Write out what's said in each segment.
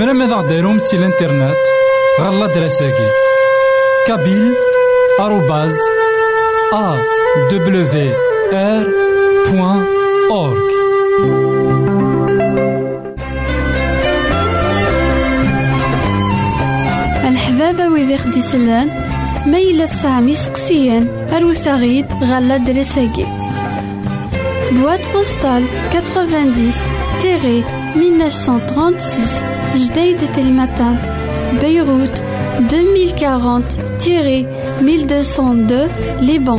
زمرا ماذا غديرهم سي الانترنت غالا دراساكي. كابيل آروباز أ دبليو آر بوان أورك الحبابة ويدي خدي سلان ميلا سامي سقسيان أروساغيد غالا دراساكي. Boîte postale 90 1936 Jdeï de Telmatan Beyrouth 2040 1202 Liban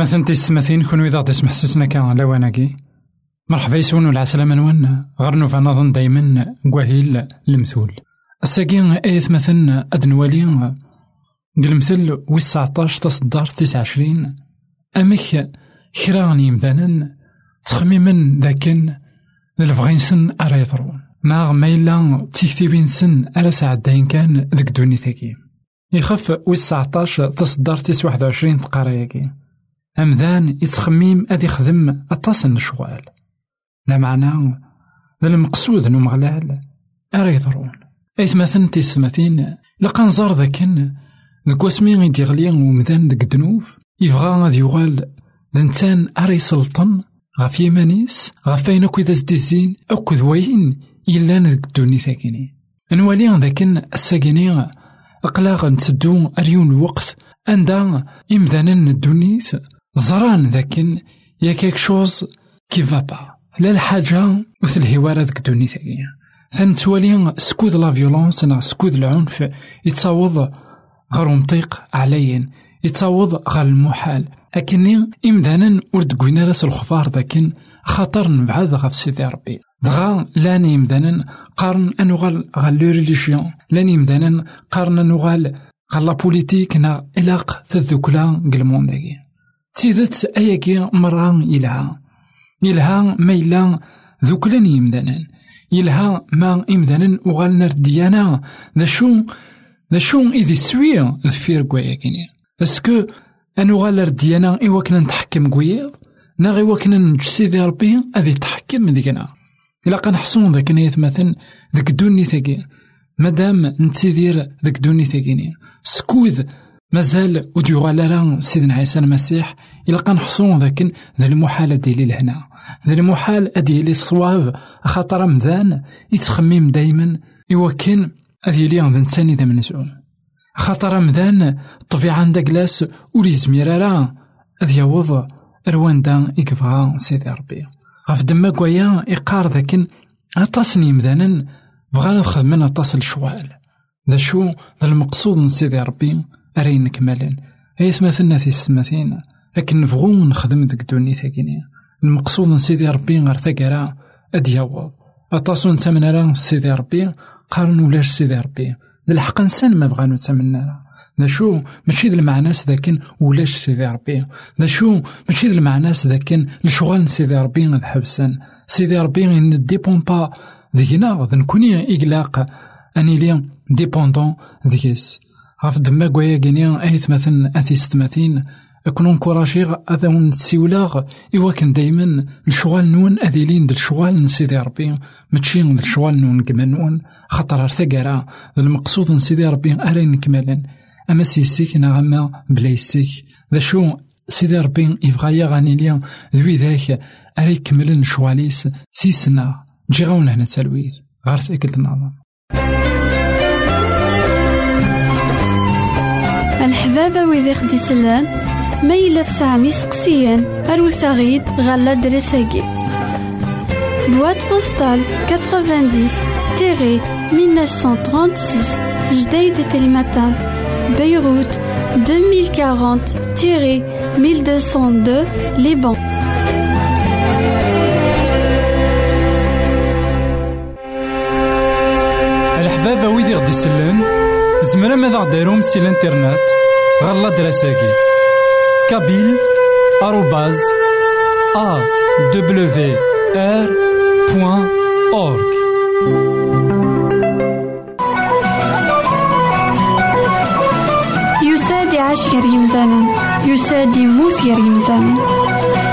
إثمثن تيستمثين كون إذا غدي سمح سسنا كان لواناكي مرحبا يسون العسلامة نوان غير نوفا نظن دايما كواهيل المثول الساقين ايث مثلا ادنوالي المثل ويس 19 تصدر 29 أمك كرا يمدانا تخميما ذاكن الفغينسن ارا يضرون ما ما إلا تيكتيبين سن ارا سعدين كان ذك دوني ثاكي. يخف ويس 19 تصدر 29 تقاريكي. أمذان يتخميم أدي خدم أطاس الشغال لا معنى ذا المقصود نو مغلال أرى يضرون مثلا تيسمثين لقا نزار ذاكن ذك واسمي غيدي ومذان دك دنوف. يبغى غادي يغال ذا نتان أرى يسلطن غاف يمانيس غاف أين أكو إذا زديزين أكو ذوين إلا دك دوني ثاكيني. نوالي ذاكن الساكيني أقلاغ نتسدو أريون الوقت أندا إمذانا الدونيث زران ذاكن يا كيك شوز كي فابا لا الحاجة مثل الهوارة ذك دوني ثانية ثانتوالي سكود لا فيولونس نا سكود العنف يتصاوض غير مطيق عليا يتصاوض غير المحال. أكني إمدانا ورد قوينا راس الخفار ذاكن خاطر نبعد غف سيدي ربي. دغا لاني إمدانا قارن أنوغال غال لو ريليجيون. لاني إمدانا قارن أنوغال غال لا بوليتيك نا إلاق قلمون داكي تيدت أياكي مرة يلها يلها ما إلا ذوكلان يمدانان يلها ما إمدانا وغالنا رديانا ذا شو ذا شو إذي سوية ذفير كواياكيني أسكو أنو غالا رديانا إوا كنا نتحكم كويض نا غيوا كنا نجسيدي ربي أذي تحكم ديكنا إلا قنحصون ذاك نيت مثلا ذاك دوني ثاقي مادام نتسيدير ذاك دوني ثاقيني سكوذ مازال وديو راه سيدنا عيسى المسيح إلا قنحصون ذاك ذا المحال ديالي لهنا ذا المحال أديلي الصواب خاطر مذان يتخمم دايما يوكن أديلي غد نتاني ذا منزعوم خاطر مذان الطبيعة عندك كلاس وليزمير راه أذ يوض رواندا يكفها سيدي ربي. غف دما كوايا يقار ذاكن أطاسني مذانا بغانا نخدمنا أطاس الشوال. ذا شو ذا المقصود من سيدي ربي؟ أرين نكملن. أيث مثلنا في السماثين لكن نبغو نخدم ديك دوني ثاكيني المقصود نسيدي ربي غير ثاكرا أد يعوض أطاسو نتمنى راه سيدي ربي. قارن ولاش سيدي ربي. الحق نسان ما بغا نتمنى راه ذا شو؟ ماشي ذا المعناس ذاكن ولاش سيدي ربي. ذا شو؟ ماشي ذا المعناس ذاكن الشغل سيدي ربي غاد حبسان سيدي ربي نديبون با ذينا. ذا نكوني إقلاق. أني لي ديبوندون ذيكس غاف دما كوايا كينيا ايت مثلا أثي ستماثين اكون انكوراجيغ اذا نسيولاغ إيوا كان دايما الشغال نون أذيلين د الشغال نسيدي ربي. ماشي د الشغال نون كما نون. خاطر ثقرا المقصود نسيدي ربي أرين كمالا أما سيسيك نغما بلا يسيك. ذا شو سيدي ربي يبغى يغاني ليا. ذوي ذاك أري كملن شواليس سيسنا. جي غاون هنا تلويث غير ثقل النظام الحبابة ويدي خدي سلان ميلا سامي سقسيان أروساغيد غالا دريساكي بوستال 90 تيري 1936 جديد تلمتان بيروت 2040 تيري 1202 ليبان. الحبابة ويدي غدي سلان زمرا ماذا غديرهم سي الانترنت غالا دراساكي كابيل آروباز أ دبليو آر بوان أورك يساد عاش غير يمثالا يساد يموت غير يمثالا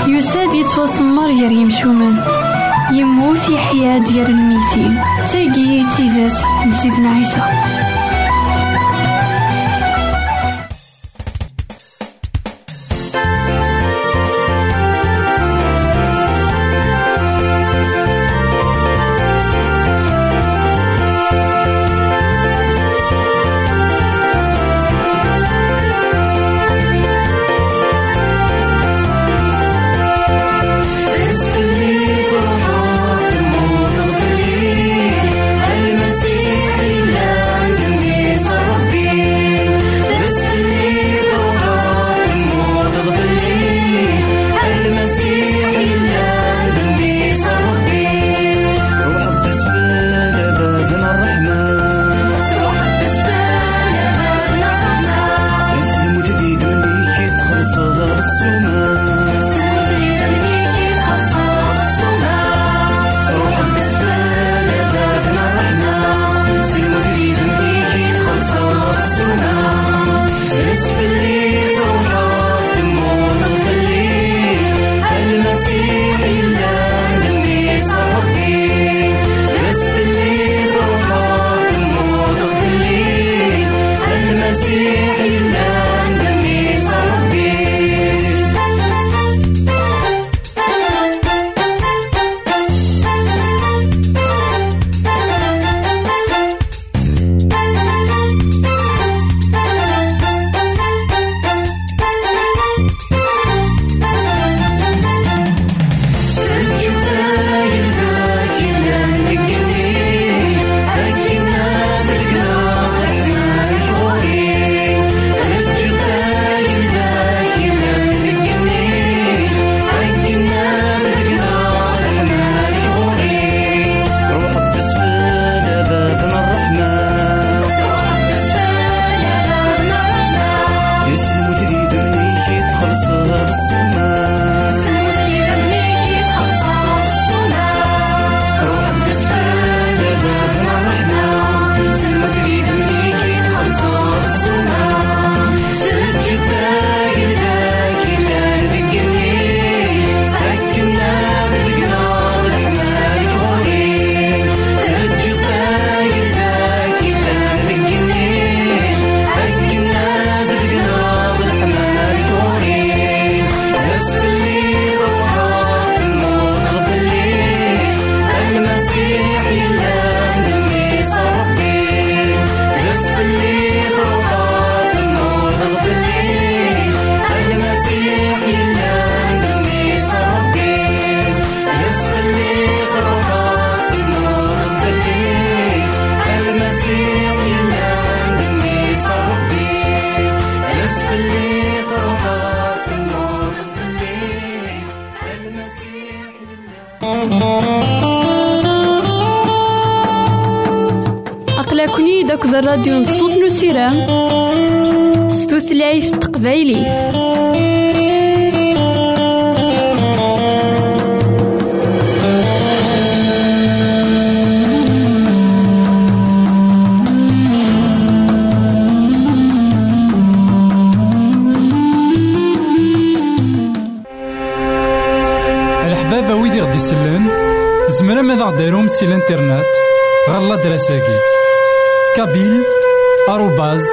يساد يتوسمر ير يمشومن يموت يحيا ديال الميتين تاقي تيزات نسيتنا عيسى sana الراديو نصوص نسيرام ستوثلايف تقبايلي الحبابة ويدي غدي يسلم زمرا ماذا غديرهم سي الانترنت. غالا دراساكي kabyle.org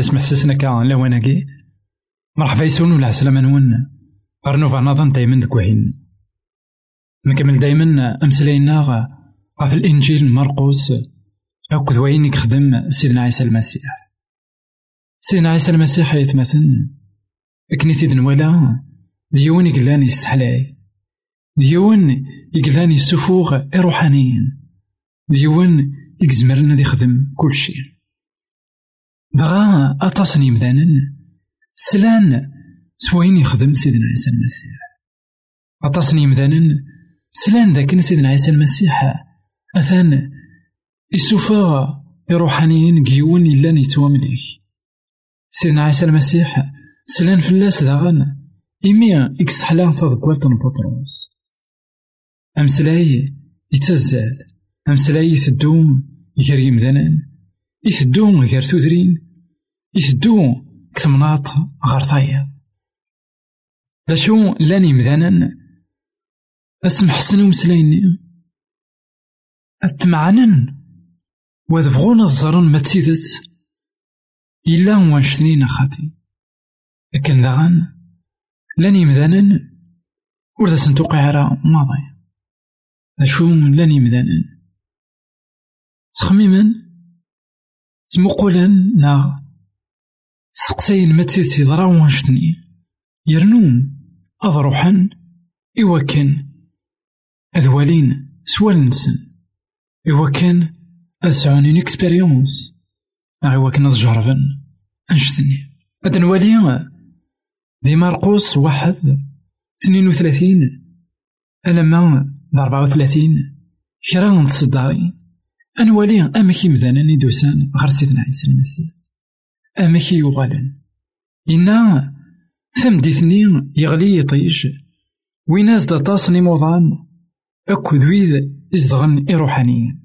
تسمح سسنا كا لواناكي مرحبا يسون ولا عسلامة نون. أرنوفا نظن دايما دكوهين نكمل دايما أمسلاينا غاف الإنجيل مرقوس. أكد وين يخدم سيدنا عيسى المسيح. سيدنا عيسى المسيح يتمثل أكني تيد نوالا ديون يقلان يستحلاي ديون يقلاني السفوغ روحانيين ديون يقزمرنا دي يخدم كل شيء. دغا أطاسني مدانا سلان سوين يخدم سيدنا عيسى المسيح أطاسني مدانا سلان ذاك سيدنا عيسى المسيح أثان السفاغ روحانيين قيون إلا نيتوامليك سيدنا عيسى المسيح سلان فلاس داغن إمي إكسحلان تذكوالت بطروس أمسلاي يتزال أمسلاي يثدو غير تودرين يثدو كثمناط غير طايا دا شو لاني مذانا اسم حسن ومسلايني أتمعنن وذبغون الزرن ما تسيدت إلا وانشتنين خاتي لكن داغن لاني مذانا ورد سنتوقع راه ماضي أشو لاني مذانا. تخميما تمقولا نا سقساين ما تسيدتي ضرا وانشتني يرنون أضروحا إوا كان أذوالين سوال نسن كان أسعونين إكسبيريونس إوا كان أتجربن أنشتني هاد نوالي دي مارقوس واحد اثنين وثلاثين ألما أربعة وثلاثين كرا نتصداري أنوالي أمكي مذانا ندوسان غير سيدنا عيسى المسيح أمكي يغالن. إنا ثم ديثني يغلي يطيش ويناز دا طاس نيموضان أكو ذويذ إزدغن إروحانيين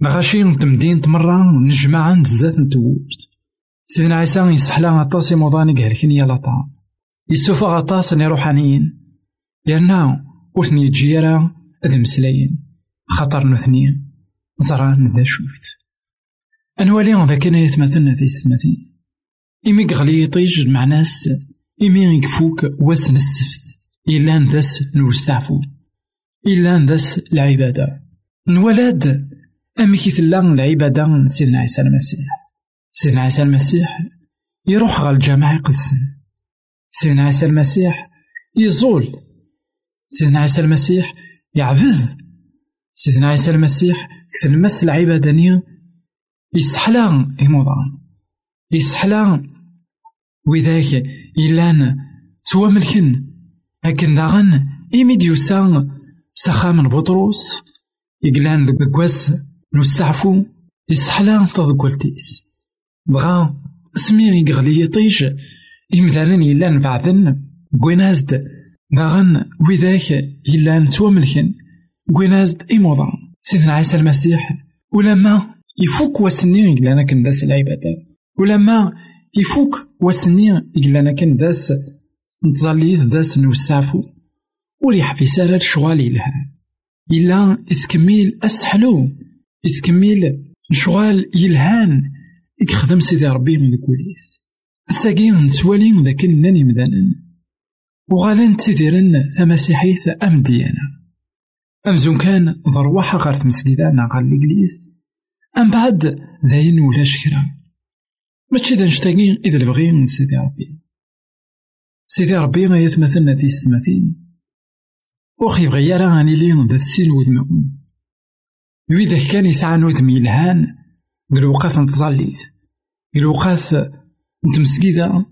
نغاشي نتمدين تمرة نجمع زات نتوورد سيدنا عيسى يسحلا أطاس يموضان يقهلكن يا لطا. يسوفا أطاس روحانيين. لأنه وثني يجي راه ذا مسلاين خاطر نثني زران ذا شوت أنوالي ذاك أنا يتمثلنا في السماتين إمي غلي يطيج مع ناس إمي يكفوك واسن السفت إلا ندس نوستعفو. إلا ندس العبادة. نولاد أمي كي ثلا العبادة سيدنا عيسى المسيح. سيدنا عيسى المسيح يروح غا الجامع يقدسن. سيدنا عيسى المسيح يزول. سيدنا عيسى المسيح يعبد سيدنا عيسى المسيح كتلمس العبادة يسحلا إموضان يسحلا وذاك إلان سوا ملكن لكن داغن إيمي ديوسان سخا من بطروس يقلان لكواس نستعفو يسحلا تذكولتيس بغا سمي يغلي يطيش إمثالا يلان بعدن كوينازد داغن وذاك يلان توملكن كوينازد إموضان سيدنا عيسى المسيح ولما يفوك وسني يقلانا كن داس العبادة ولما يفوك وسني يقلانا كن داس نتظليت داس نوستعفو وريح في سارة شغالي لها إلا يتكمل أسحلو يتكمل شغال يلهان يخدم سيدي ربي من الكوليس الساقين نتوالي ذاك ناني مدانا وغالا تيديرن تمسيحيت أم ديانا أمزون كان ضرواحة غير تمسكيدانا غير الإنجليز أم بعد داين ولاش كرا ماشي دا نشتاقي إذا البغي من سيدي ربي. سيدي ربي ما يتمثلنا في ستماثين وخي بغي يرى غاني لي ذا السين ودمعون وإذا كان يسعى نودم يلهان قلوقات نتظليت قلوقات نتمسكيدا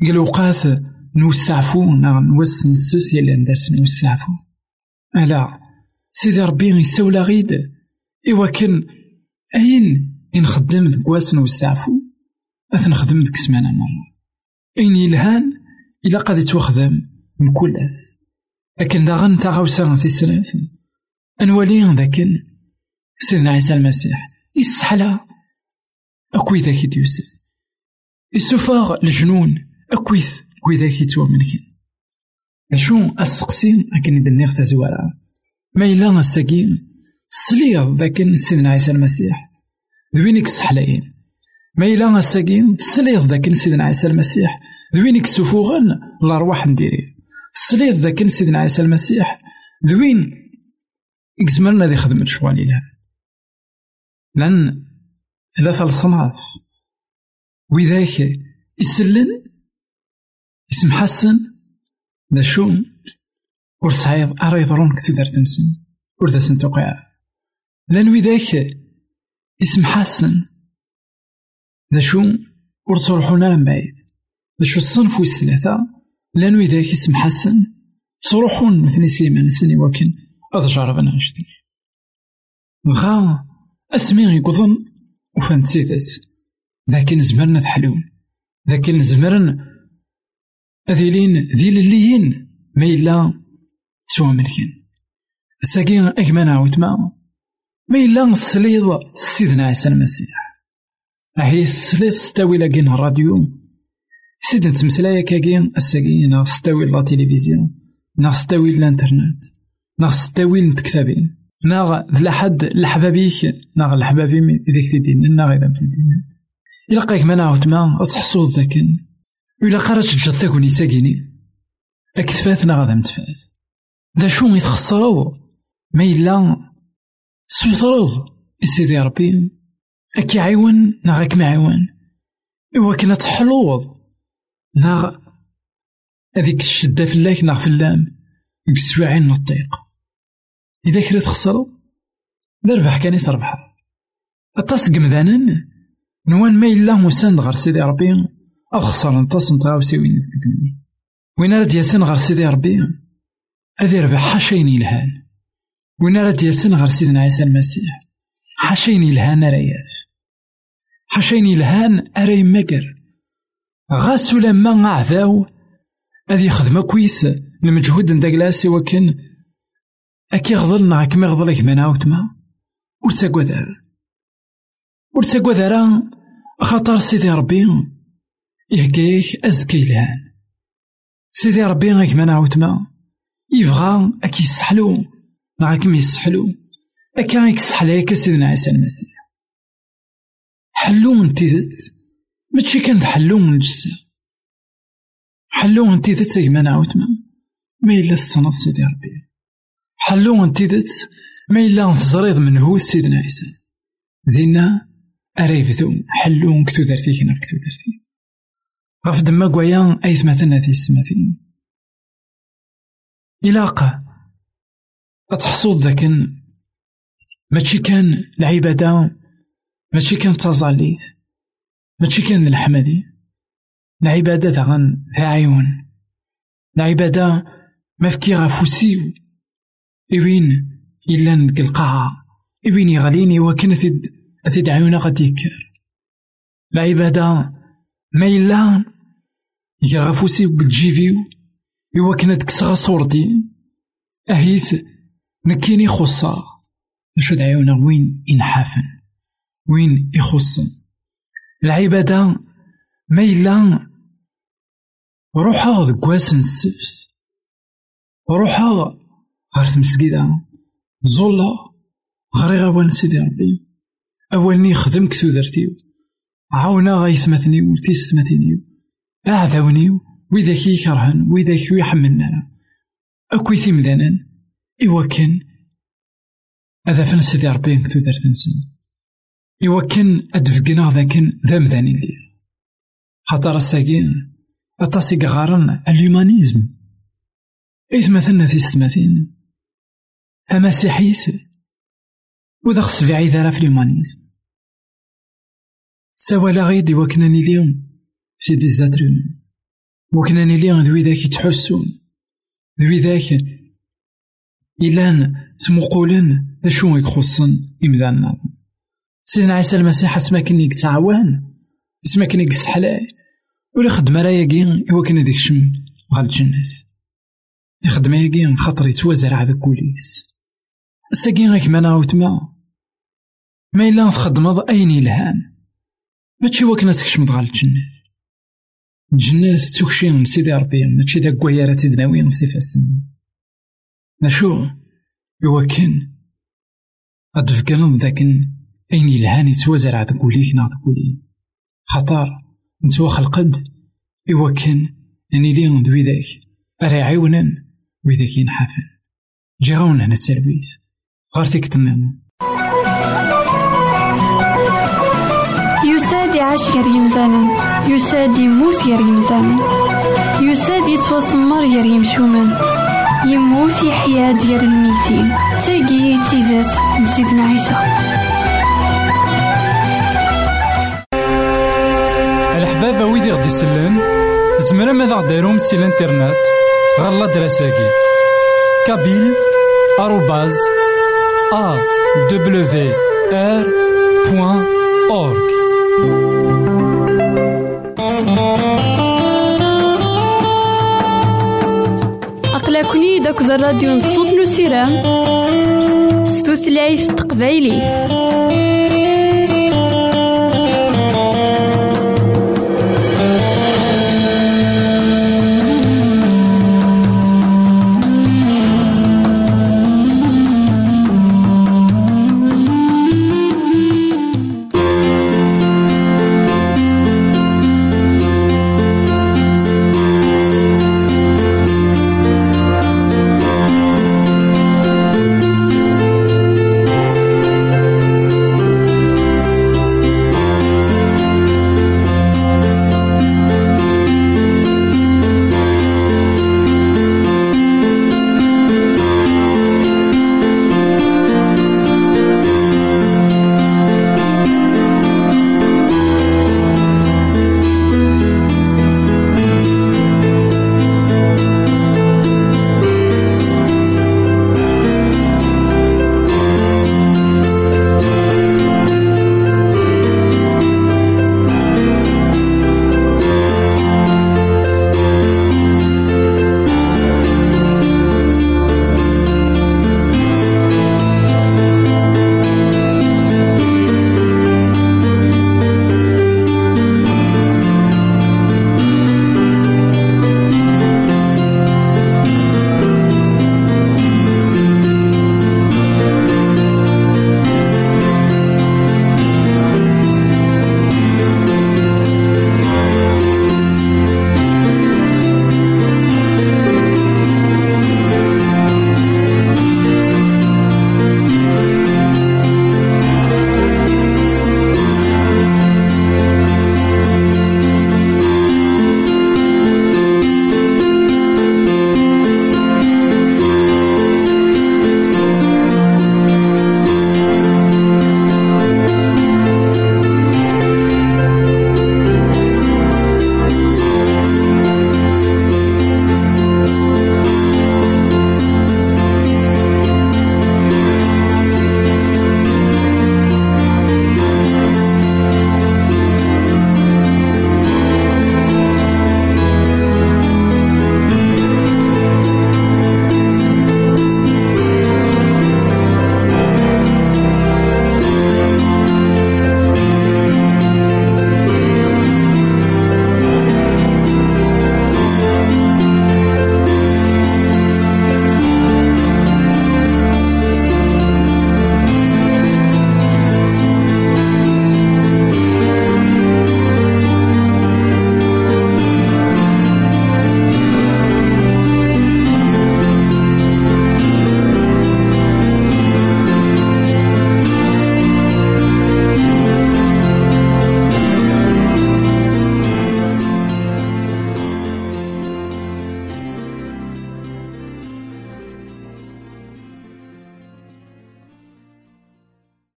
قلوقات نوسعفو نوس نسوس يلي نداس نوسعفو ألا سيدي ربي يساولا غيد. إوا كان أين؟ نخدم ذك واس نوسعفو أث نخدم سمانة مرة. أين يلهان؟ إلا قد يتوخدم من كل أث لكن داغن تاغاوسا في السنة أنوالي ذاكن. سيدنا عيسى المسيح يسحلا أكوي ذاك ديوسي يسوفاغ الجنون أكويث وإذا يتوامن كين أشو السقسي أكن دنيغ تزوارا. ما إلا الساقين تسليض ذاك سيدنا عيسى المسيح ذوينك سحلاين ما إلا الساقين تسليض ذاك سيدنا عيسى المسيح ذوينك سفوغن الأرواح نديري تسليض ذاك سيدنا عيسى المسيح ذوين إكزمرنا ذي خدمة شوالي لها لأن ثلاثة الصناف وذاك يسلن اسم حسن ذا ور سعيد أرا يضرون كتو دار تنسن ور داسن توقع لأن وذاك اسم حسن ذا شو ور من بعيد ذا شو الصنف والثلاثة لأن وذاك اسم حسن تروحون مثني سيمان سني وكن هذا جربنا عشتني غا اسمي يقضن وفان سيدت ذاك نزمرنا تحلون ذاك نزمرن أذيلين ذي لليين ما إلا تسوى ملكين الساقين أكما نعاود ما ما إلا السليض سيدنا عيسى المسيح. أهي السليض ستاوي لاقين الراديو. سيد نتمسلايا كاكين الساقين نا ستاوي لا تيليفزيون نا ستاوي الانترنت نا ستاوي الكتابين. نا لحد لحبابيك نا لحبابي إذا كتدين نا غير تدين إلا قاك ما نعاود ما أتحصو ذاكن إلا قرأت تجد تاكوني ساكيني أكتفاثنا غادا متفاث ذا شو يتخسرض ما إلا تسوثرض سيدي ربي أكي عيون نا غاك ما عيون إوا كنا تحلوض نا هذيك الشدة فلاك نا فلام السواعين نطيق إذا كرا تخسرض ذا ربح كاني تربح أطاس قمذانن نوان ما إلا مساند غير سيدي ربي أخسر نطاس وين تقدمني وين راد ياسن غير سيدي ربي أذي ربح حاشين يلهان وين راد ياسن غير سيدنا عيسى المسيح. حاشين يلهان رياف حاشين يلهان أري مكر. غاسو لما عذاو. أذي خدمة كويس المجهود نداكلاسي وكن. أكي غضلنا كما غضلك من عاوتما ورتاقوا ذا ورتاقوا ذا خاطر سيدي ربي يهكيك أزكي لهان. سيدي ربي غيك ما. يبغى أكي يسحلو نعاك ما يسحلو. أكا غيك سحلاك سيدنا عيسى المسيح. حلو من تيدت ماشي كان حلو من الجسر حلو من تيدت ما نعاود ما. ما إلا تصنط سيدي ربي. حلو من تيدت ما إلا تزريض من هو سيدنا عيسى. زينا أريفثو حلو كتو درتي كنا كتو درتي. غف دما كوايا أيث مثلا في السماثين إلاقة. أتحصود ذاكن ماشي كان العبادة ماشي كان تزاليت ماشي كان الحمدي العبادة داغن عيون. العبادة مفكي غفوسيو إوين إلا القاعة إوين يغليني وكن أثيد أثيد عيونا غادي يكر العبادة ما إلا يرغى فوسي بالجيفيو. إوا كنا تكسغ صورتي. أهيث نكيني خصاغ باش دعيونا وين ينحافن؟ وين يخصن؟ العبادة ما إلا روحا ذك واسن السفس. روحا غير تمسكيدا زولا غير غوان سيدي ربي. أولني خدمك تودرتيو عاونا غيثمتني وتيستمتنيو أعذاونيو وإذا يكرهن وإذا كي يحملنا أكوي ثمذانا إوا كان هذا فن سيدي ربي كتو دار تنسن. إوا كان أدفقنا ذاكن ذا مذاني لي. خاطر الساقين. أطاسي غارن اليومانيزم إذ مثلنا في ستماثين فمسيحيث وذا خص عيذارا في اليومانيزم سوالا غيد وكناني اليوم. سيدي الزاترون وكنا نلي ذوي ذاك يتحسون. ذوي ذاك إلان تمقولن ذا شو يخصن إمذانا سيدنا عيسى المسيح اسما كني تعوان اسما كني سحلاي ولا خدمة راه ياكي إوا كان ديك شم غال الجنة. يخدم ياكي خاطر يتوازر هذا كوليس ساكين غيك ما نعاود ما. إلا تخدمض أين يلهان ماشي وكنا تكشمض غال الجنات تكشي من سيدي ربي ماشي داك كوايا تدناوي نصيف السن نشو إوا كان أدفكنا ذاك أين يلهاني يتوازر عاد قوليك نا تقولي خطر نتوا خلقد إوا كان أني لي دوي ذاك أري عيونا وذاك جي غاون هنا التلبيس غير تيك تمام يساد يعيش غير يمثالا يساد يموت غير يمثالا يساد يتوسمر غير يمشومان يموت يحيى ديال الميتين تاقي تيزات نسيتنا عيسى. الحبابة ويدي غدي يسلن زمرا ماذا غديرهم سي الانترنت. غالا دراساكي. كابيل آروباز أ دبليو آر بوان أورك داك الراديو نصوص نسيرام ستوثلايف تقبايلي